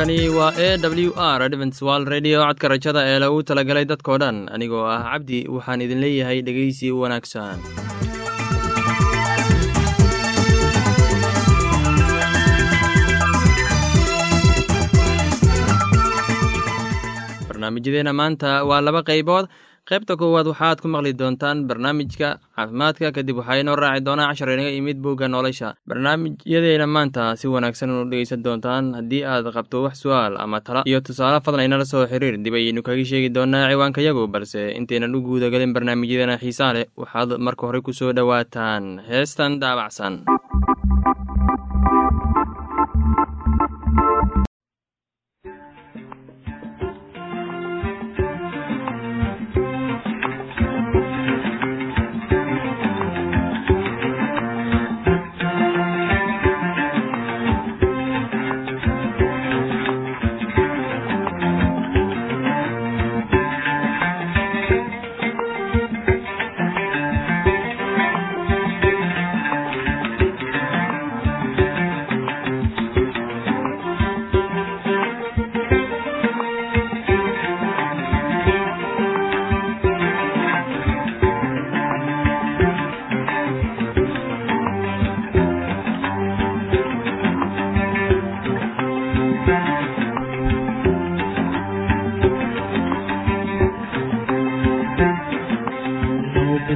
halkani waa e w r adventswal redio codka rajada ee lagu talagalay dadkoo dhan anigoo ah cabdi waxaan idin leeyahay dhegeysi wanaagsan. Barnaamijyadeena maanta waa laba qaybood qaybta koowaad waxaad ku maqli doontaan barnaamijka caafimaadka kadib waxaa inoo raaci doonaa cashar inaga imid bugga nolosha. Barnaamijyadeena maanta si wanaagsan unu dhegeysan doontaan haddii aad qabto wax su'aal ama tala. Iyo tusaale fadlan inala soo xiriir dib ayaynu kaga sheegi doonaa ciwaankayagu balse intaynan u guudagalin barnaamijyadeena xiisaa leh waxaad marka hore ku soo dhowaataan. Heestan daabacsan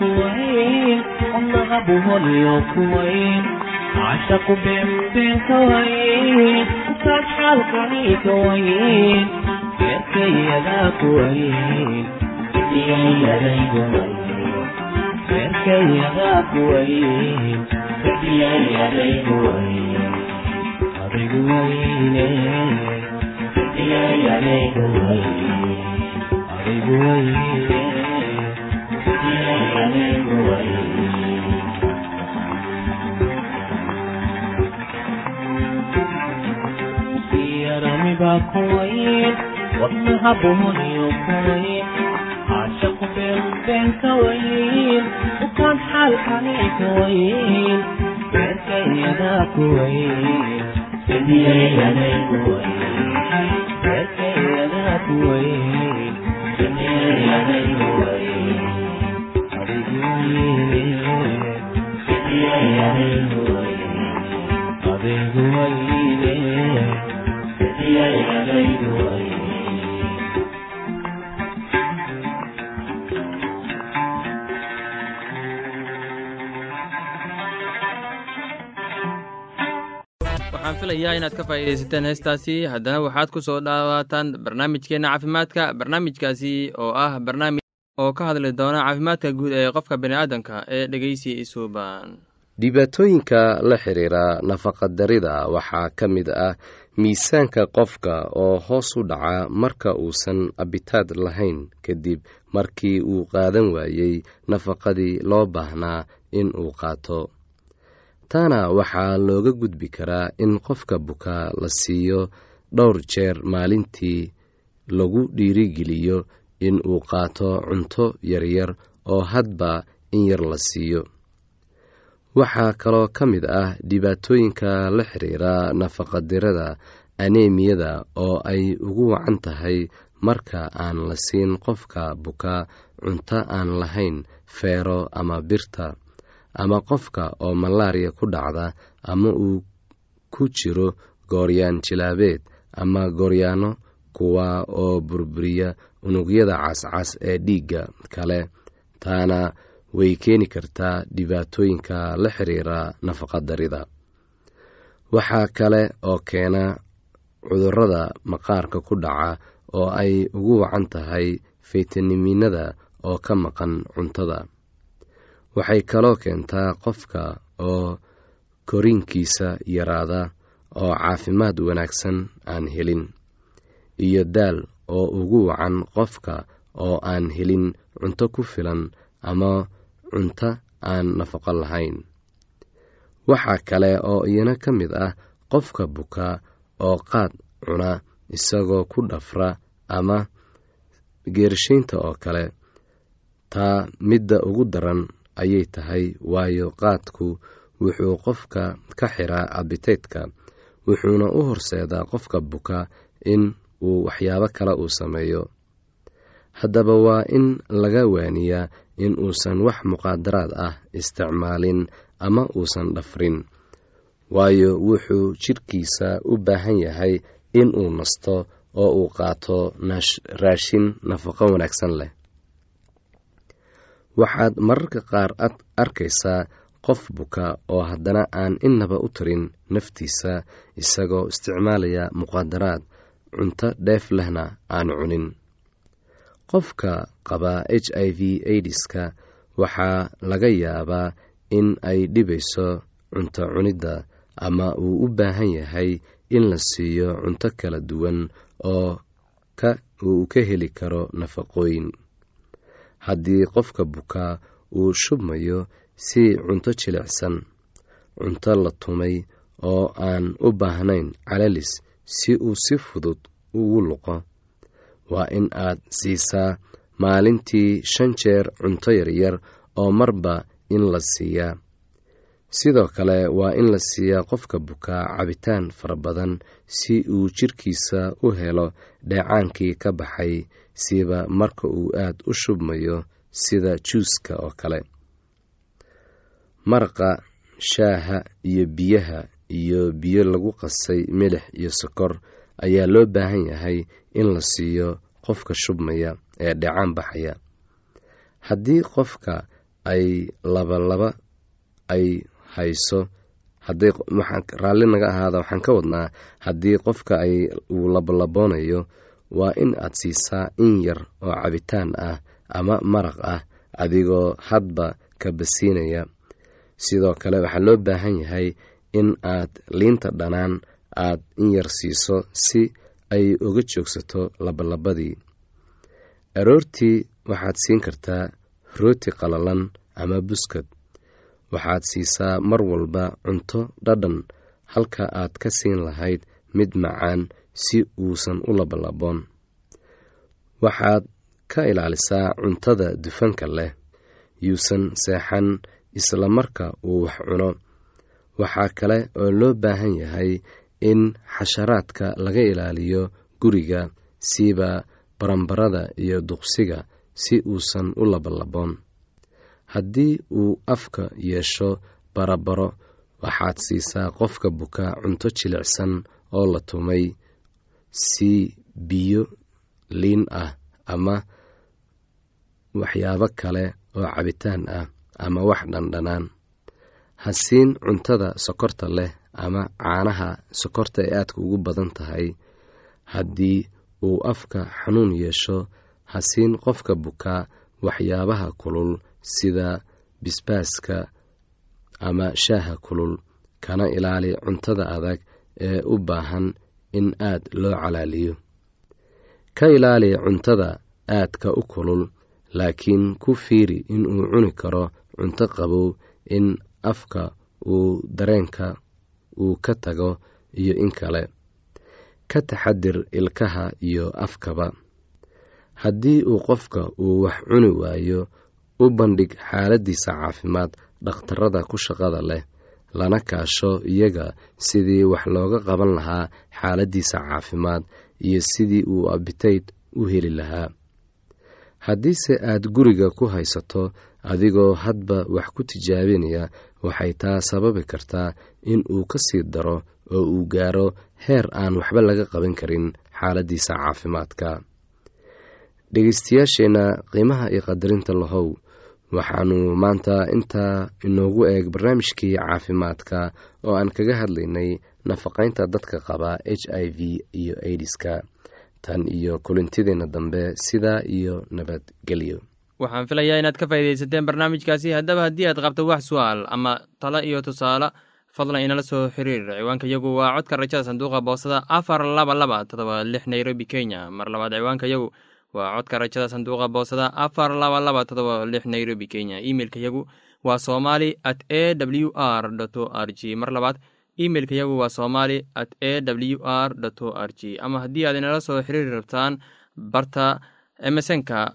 buuraha kawayn umba laga bayrino magacan lama baydhashe adigu buuraha kawayn adigu buuraha kawayn kuwayn qolnaha buholiyo kuwayn cashaqu beenbeen kawayn ukaad xaalkani kawayn beerkayadaa kuwayn beerkayadaa kuwayn adigu wayne adigu wayne yaramiba kuwayn wadnaha buhoniyo kuwayn caashaqu beenbeen kawayn ukaan xaalkani kawayn beerkayadaa kuwayn beerkayadaa kuwayn adigu wayne waxaan filayaa inaad ka faa'iidaysateen heestaasi. Haddana waxaad ku soo dhawaataan barnaamijkeenna caafimaadka barnaamijkaasi oo ah barnaamij oo ka hadli doona caafimaadka guud ee qofka bini'aadanka ee dhegeysi isuuban dhibaatooyinka la xiriira nafaqadarida waxaa ka mid ah miisaanka qofka oo hoos u dhaca marka uusan abitaad lahayn kadib markii uu qaadan waayey nafaqadii loo baahnaa in uu qaato. Taana waxaa looga gudbi karaa in qofka bukaa la siiyo dhowr jeer maalintii lagu dhiirigeliyo in uu qaato cunto yaryar oo hadba in yar la siiyo. Waxaa kaloo ka mid ah dhibaatooyinka la xiriira nafaqadirada aneemiyada oo ay ugu wacan tahay marka aan la siin qofka bukaa cunto aan lahayn feero ama birta ama qofka oo malaariya ku dhacda ama uu ku jiro gooryaan jilaabeed ama gooryaano kuwa oo burburiya unugyada cascas ee dhiigga kale taana way keeni kartaa dhibaatooyinka la xiriira nafaqadarida waxaa kale oo keena cudurrada maqaarka ku dhaca oo ay ugu wacan tahay faytamiinada oo ka maqan cuntada. Waxay kaloo keentaa qofka oo koriinkiisa yaraada oo caafimaad wanaagsan aan helin iyo daal oo ugu wacan qofka oo aan helin cunto ku filan ama cunto aan nafaqo lahayn. Waxaa kale oo iyana ka mid ah qofka bukaa oo qaad cuna isagoo ku dhafra ama geershaynta oo kale. Taa midda ugu daran ayay tahay waayo qaadku wuxuu qofka ka xiraa abiteydka wuxuuna u horseedaa qofka buka in uu waxyaabo kale uu sameeyo. Haddaba waa in laga waaniyaa in uusan wax muqaadaraad ah isticmaalin ama uusan dhafrin. Waayo wuxuu jidhkiisa u baahan yahay in uu nasto oo uu qaato raashin nafaqo wanaagsan leh. Waxaad mararka qaar arkaysaa qof buka oo haddana aan innaba u tarin naftiisa isagoo isticmaalaya muqaadaraad cunto dheef lehna aan cunin. Qofka qaba h i v aidiska waxaa laga yaabaa in ay dhibayso cunto cunidda ama uu u baahan yahay in la siiyo cunto kala duwan oo ka uu ka heli karo nafaqooyin. Haddii qofka bukaa uu shubmayo si cunto jilicsan cunto la tumay oo aan u baahnayn calalis si uu si fudud ugu luqo. Waa in aad siisaa maalintii shan jeer cunto yaryar oo marba in la siiyaa. Sidoo kale waa in la siiyaa qofka bukaa cabitaan fara badan si uu jirkiisa u helo dheecaankii ka baxay siba marka uu aad u shubmayo sida juuska oo kale. Maraqa shaaha iyo biyaha iyo biyo lagu qasay milix iyo sokor ayaa loo baahan yahay in la siiyo qofka shubmaya ee dheecaan baxaya. Haddii qofka ay labalaba ay hayso raalli naga ahaada waxaan ka wadnaa haddii qofka ay uu labalaboonayo waa in aad siisaa in yar oo cabitaan ah ama maraq ah adigoo hadba ka basiinaya. Sidoo kale waxaa loo baahan yahay in aad liinta dhanaan aad in yar siiso si ay uga joogsato labalabadii. Aroortii waxaad siin kartaa rooti qalalan ama buskad. Waxaad siisaa mar walba cunto dhadhan halka aad ka siin lahayd mid macaan si uusan u labalaboon. Waxaad ka ilaalisaa cuntada dufanka leh yuusan seexan isla marka uu wax cuno waxaa kale oo loo baahan yahay in xasharaadka laga ilaaliyo guriga siiba barambarada iyo duqsiga si uusan u labalaboon haddii uu afka yeesho barabaro waxaad siisaa qofka buka cunto jilicsan oo la tumay si biyo liin ah ama waxyaabo kale oo cabitaan ah ama wax dhandhanaan ha siin cuntada sokorta leh ama caanaha sokorta ay aadka ugu badan tahay. Haddii uu afka xanuun yeesho ha siin qofka bukaa waxyaabaha kulul sida bisbaaska ama shaaha kulul kana ilaali cuntada adag ee u baahan in aad loo calaaliyo. Ka ilaali cuntada aadka u kulul laakiin ku fiiri inuu cuni karo cunto qabow in afka uu dareenka uu ka tago iyo in kale. Ka taxadir ilkaha iyo afkaba. Haddii uu qofka uu wax cuni waayo u bandhig xaaladiisa caafimaad dhakhtarada ku shaqada leh lana kaasho iyaga sidii wax looga qaban lahaa xaaladiisa caafimaad iyo sidii uu abitayd u heli lahaa. Haddiise aad guriga ku haysato adigoo hadba wax ku tijaabinaya waxay taa sababi kartaa in uu ka sii daro oo uu gaaro heer aan waxba laga qaban karin xaaladiisa caafimaadka. Dhegeystayaasheenna qiimaha iyo qadarinta lahow waxaanu maanta intaa inoogu eeg barnaamijkii caafimaadka oo aan kaga hadlaynay nafaqaynta dadka qaba h i v iyo aidiska tan iyo kulintideenna dambe sidaa iyo nabadgelyo waxaan filayaa inaad ka faa'iidaysateen barnaamijkaasi. Haddaba haddii aad qabto wax su'aal ama talo iyo tusaale fadlan inala soo xiriir. Ciwaanka yagu waa codka rajada sanduuqa boosada afar laba laba todoba lix nairobi kenya. Mar labaad ciwaanka yagu waa codka rajada sanduuqa boosada afar laba laba todoba lix nairobi kenya. Imeilka yagu waa somali at a w r o r g. Mar labaad imeilka yagu waa somali at a w r o r g. Ama haddii aad inala soo xiriiri rabtaan barta emesonka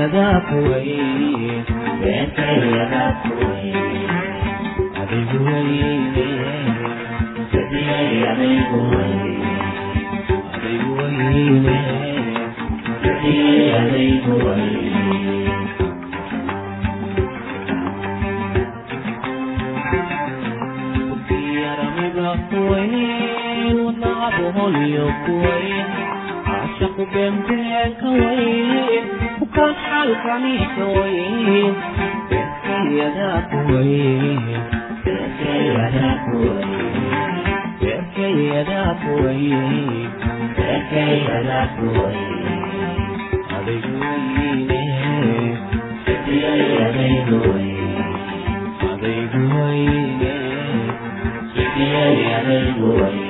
yada kuweyne beenta yada kuweyne abigu weyne sadiyay abigu weyne abigu weyne sadiyay abigu weyne wadnacabo holyo kuweyn caashaqu beenbeenka weyn halkani ooyin Thank you.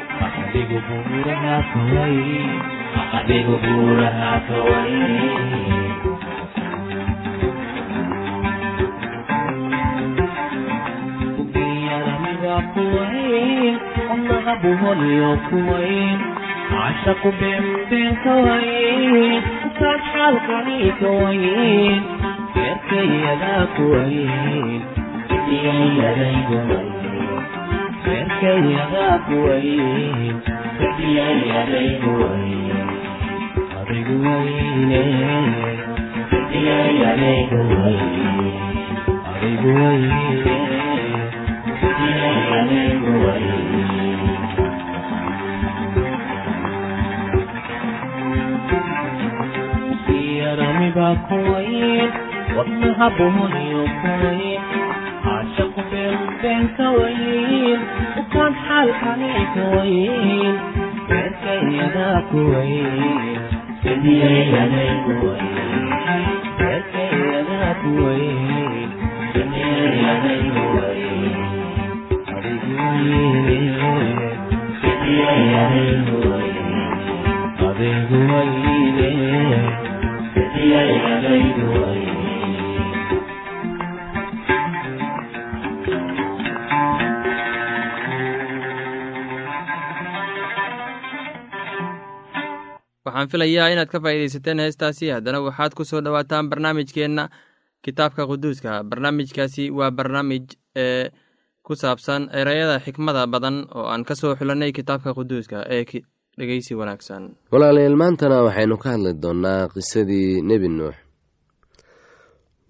Makadigo mura hakawai Makadigo mura hakawai buholiyo kuwayn cashaqu beenbeenka wayn saad xaalkaniika wayn beerkayadaa kuwayn idiyayadaygu wayn yaa wadnaha bumuniyo kuwayn caashaqu beelbeenka wayn kalgacaalkani ku weyn beerkayadaa waxaan filayaa inaad ka faa'iidaysateen heestaasi. Haddana waxaad ku soo dhowaataan barnaamijkeenna kitaabka quduuska. Barnaamijkaasi waa barnaamij ee ku saabsan ereyada xikmada badan oo aan ka soo xulanay kitaabka quduuska ee dhegeysi wanaagsan. Walaalayaal maantana waxaynu ka hadli doonnaa qisadii nebi nuux.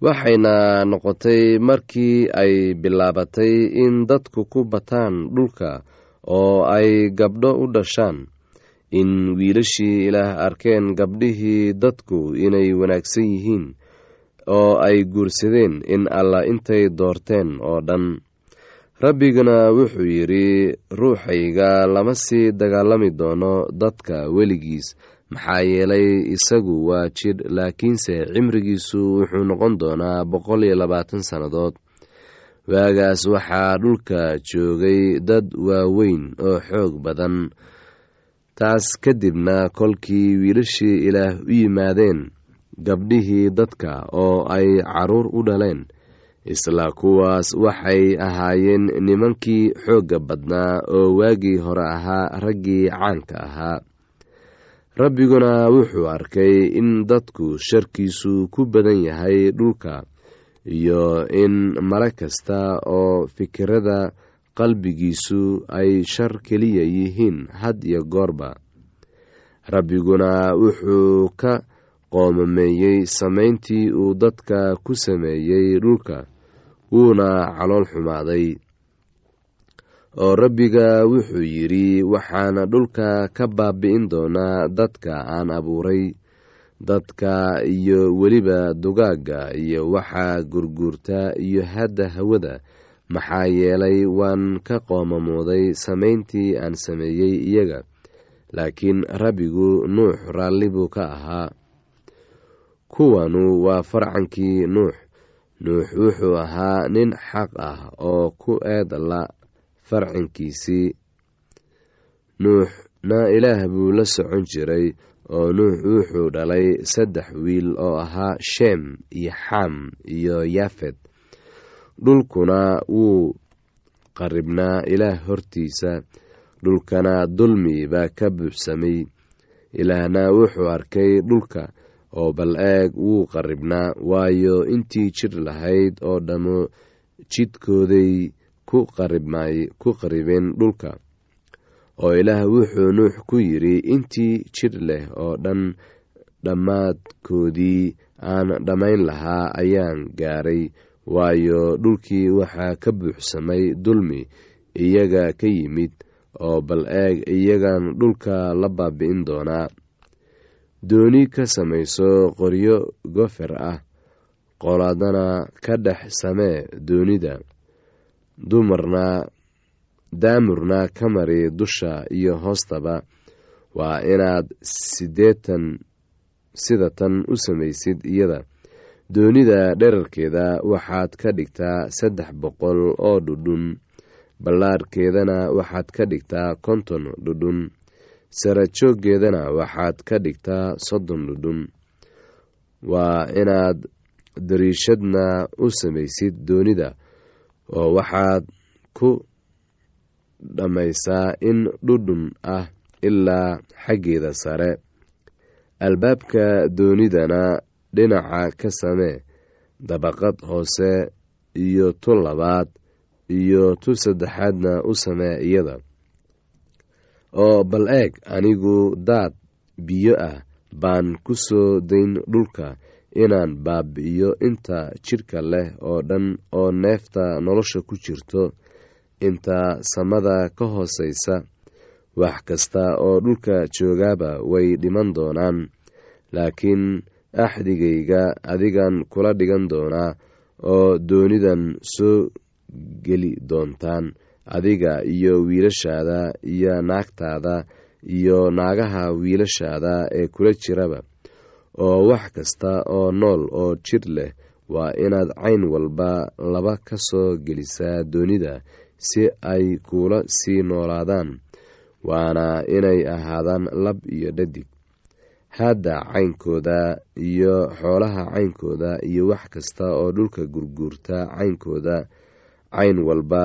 Waxayna noqotay markii ay bilaabatay in dadku ku bataan dhulka oo ay gabdho u dhashaan in wiilashii ilaah arkeen gabdhihii dadku inay wanaagsan yihiin oo ay guursadeen in allah intay doorteen oo dhan. Rabbiguna wuxuu yidhi ruuxayga lama sii dagaalami doono dadka weligiis. Maxaa yeelay isagu waa jidh laakiinse cimrigiisu wuxuu noqon doonaa boqol iyo labaatan sannadood. Waagaas waxaa dhulka joogay dad waaweyn oo xoog badan taas kadibna kolkii wiilashii ilaah u yimaadeen gabdhihii dadka oo ay carruur u dhaleen isla kuwaas waxay ahaayeen nimankii xoogga badnaa oo waagii hore ahaa raggii caanka ahaa. Rabbiguna wuxuu arkay in dadku sharkiisu ku badan yahay dhulka iyo in male kasta oo fikirada qalbigiisu ay shar keliya yihiin had iyo goorba. Rabbiguna wuxuu ka qoomameeyey samayntii uu dadka ku sameeyey dhulka wuuna calool xumaaday. Oo rabbiga wuxuu yidhi waxaana dhulka ka baabi'in doonaa dadka aan abuuray dadka iyo weliba dugaagga iyo waxaa gurguurta iyo hadda hawada maxaa yeelay waan ka qoomamooday samayntii aan sameeyey iyaga laakiin rabbigu nuux raalli buu ka ahaa. Kuwanu waa farcankii nuux. Nuux wuxuu ahaa nin xaq ah oo ku eedla farcankiisii nuuxna ilaah buu la socon jiray oo nuux wuxuu dhalay saddex wiil oo ahaa sheem iyo xam iyo yaafed dhulkuna wuu qaribnaa. Ilaah hortiisa dhulkana dulmi baa ka buuxsamay ilaahna wuxuu arkay dhulka oo bal eeg wuu qaribnaa. Waayo intii jir lahayd oo dhammo jidkooday ku qaribeen dhulka. Oo ilaah wuxuu nuux ku yidhi intii jir leh oo dhan dhammaadkoodii aan dhammayn lahaa ayaan gaaray waayo dhulkii waxaa ka buuxsamay dulmi iyaga ka yimid oo bal eeg iyagan dhulka la baabi'in doonaa. Dooni ka samayso qoryo gofer ah qoladana ka dhex samee doonida. Dumarna daamurna ka mari dusha iyo hoostaba. Waa inaad sideetan sida tan u samaysid iyada doonida dherarkeeda waxaad ka dhigtaa saddex boqol oo dhudhun. Ballaarhkeedana waxaad ka dhigtaa konton dhudhun. Sarajooggeedana waxaad ka dhigtaa soddon dhudhun. Waa inaad dariishadna u samaysid doonida oo waxaad ku dhammaysaa in dhudhun ah ilaa xaggeeda sare. Albaabka doonidana dhinaca ka samee dabaqad hoose iyo tu labaad iyo tu saddexaadna u samee iyada. Oo bal eeg anigu daad biyo ah baan ku soo dayn dhulka inaan baabi'iyo inta jidhka leh oo dhan oo neefta nolosha ku jirto. Inta samada ka hoosaysa wax kasta oo dhulka joogaaba way dhiman doonaan laakiin axdigayga adigan kula dhigan doonaa oo doonidan soo geli doontaan. Adiga iyo wiilashaada iyo naagtaada iyo naagaha wiilashaada ee kula jiraba. Oo wax kasta oo nool oo jir leh waa inaad cayn walba laba ka soo gelisaa doonida si ay kuula sii noolaadaan. Waana inay ahaadaan lab iyo dhadig haadda caynkooda iyo xoolaha caynkooda iyo wax kasta oo dhulka gurguurta caynkooda cayn walba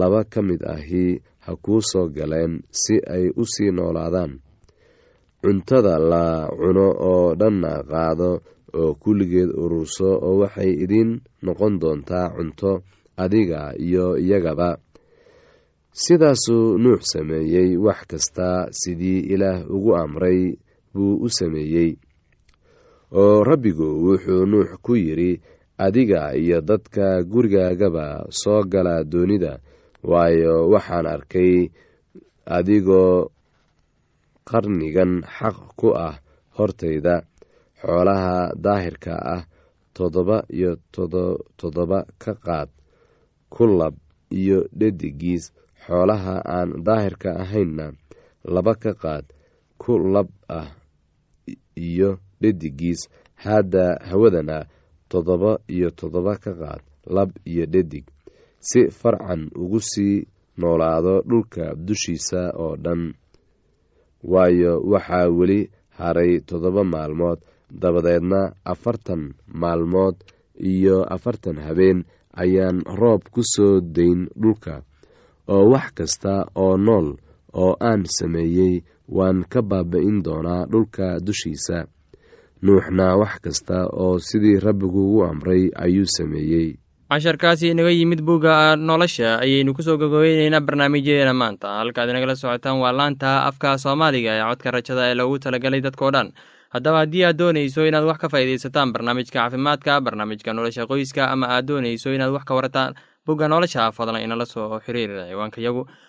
laba ka mid ahi ha kuu soo galeen si ay u sii noolaadaan. Cuntada la cuno oo dhanna qaado oo kulligeed ururso oo waxay idiin noqon doontaa cunto adiga iyo iyagaba. Sidaasuu nuux sameeyey wax kasta sidii ilaah ugu amray buu u sameeyey. Oo rabbigu wuxuu nuux ku yidhi adiga iyo dadka gurigaagaba soo gala doonida waayo waxaan arkay adigoo qarnigan xaq ku ah hortayda xoolaha daahirka ah toddoba iyo toddoba ka qaad ku lab iyo dhedigiis xoolaha aan daahirka ahaynna laba ka qaad ku lab ah iyo dhedigiis haadda hawadana toddoba iyo toddoba ka qaad lab iyo dhedig si farcan ugu sii noolaado dhulka dushiisa oo dhan. Waayo waxaa weli haray toddoba maalmood dabadeedna afartan maalmood iyo afartan habeen ayaan roob ku soo dayn dhulka. Oo wax kasta oo nool oo aan sameeyey waan ka baaba-in doonaa dhulka dushiisa. Nuuxna wax kasta oo sidii rabbigu ugu amray ayuu sameeyey. Casharkaasi inaga yimid bugga nolosha ayaynu ku soo gogobeyneynaa barnaamijyadeena maanta. Halkaad inagala socotaan waa laanta afka soomaaliga ee codka rajada ee loogu talagalay dadkao dhan. Haddaba haddii aad doonayso inaad wax ka faa'iidaysataan barnaamijka caafimaadka barnaamijka nolosha qoyska ama aad doonayso inaad wax ka warataan bugga nolosha fadlan inala soo xiriir ciwaanka yagu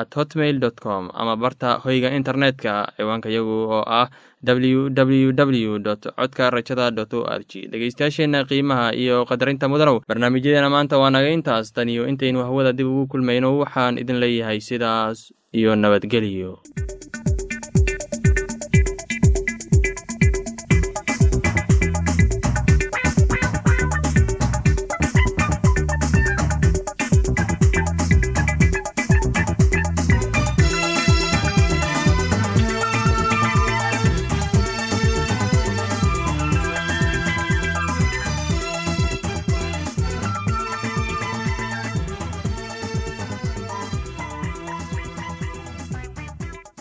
at hotmail com ama barta hoyga internetka ciwaanka yagu oo ah www codka rajada o r g dhegeystayaasheena qiimaha iyo qadarinta mudanow barnaamijyadeena maanta waa naga intaas. Tan iyo intaynu hawada dib ugu kulmayno waxaan idin leeyahay sidaas iyo nabadgelyo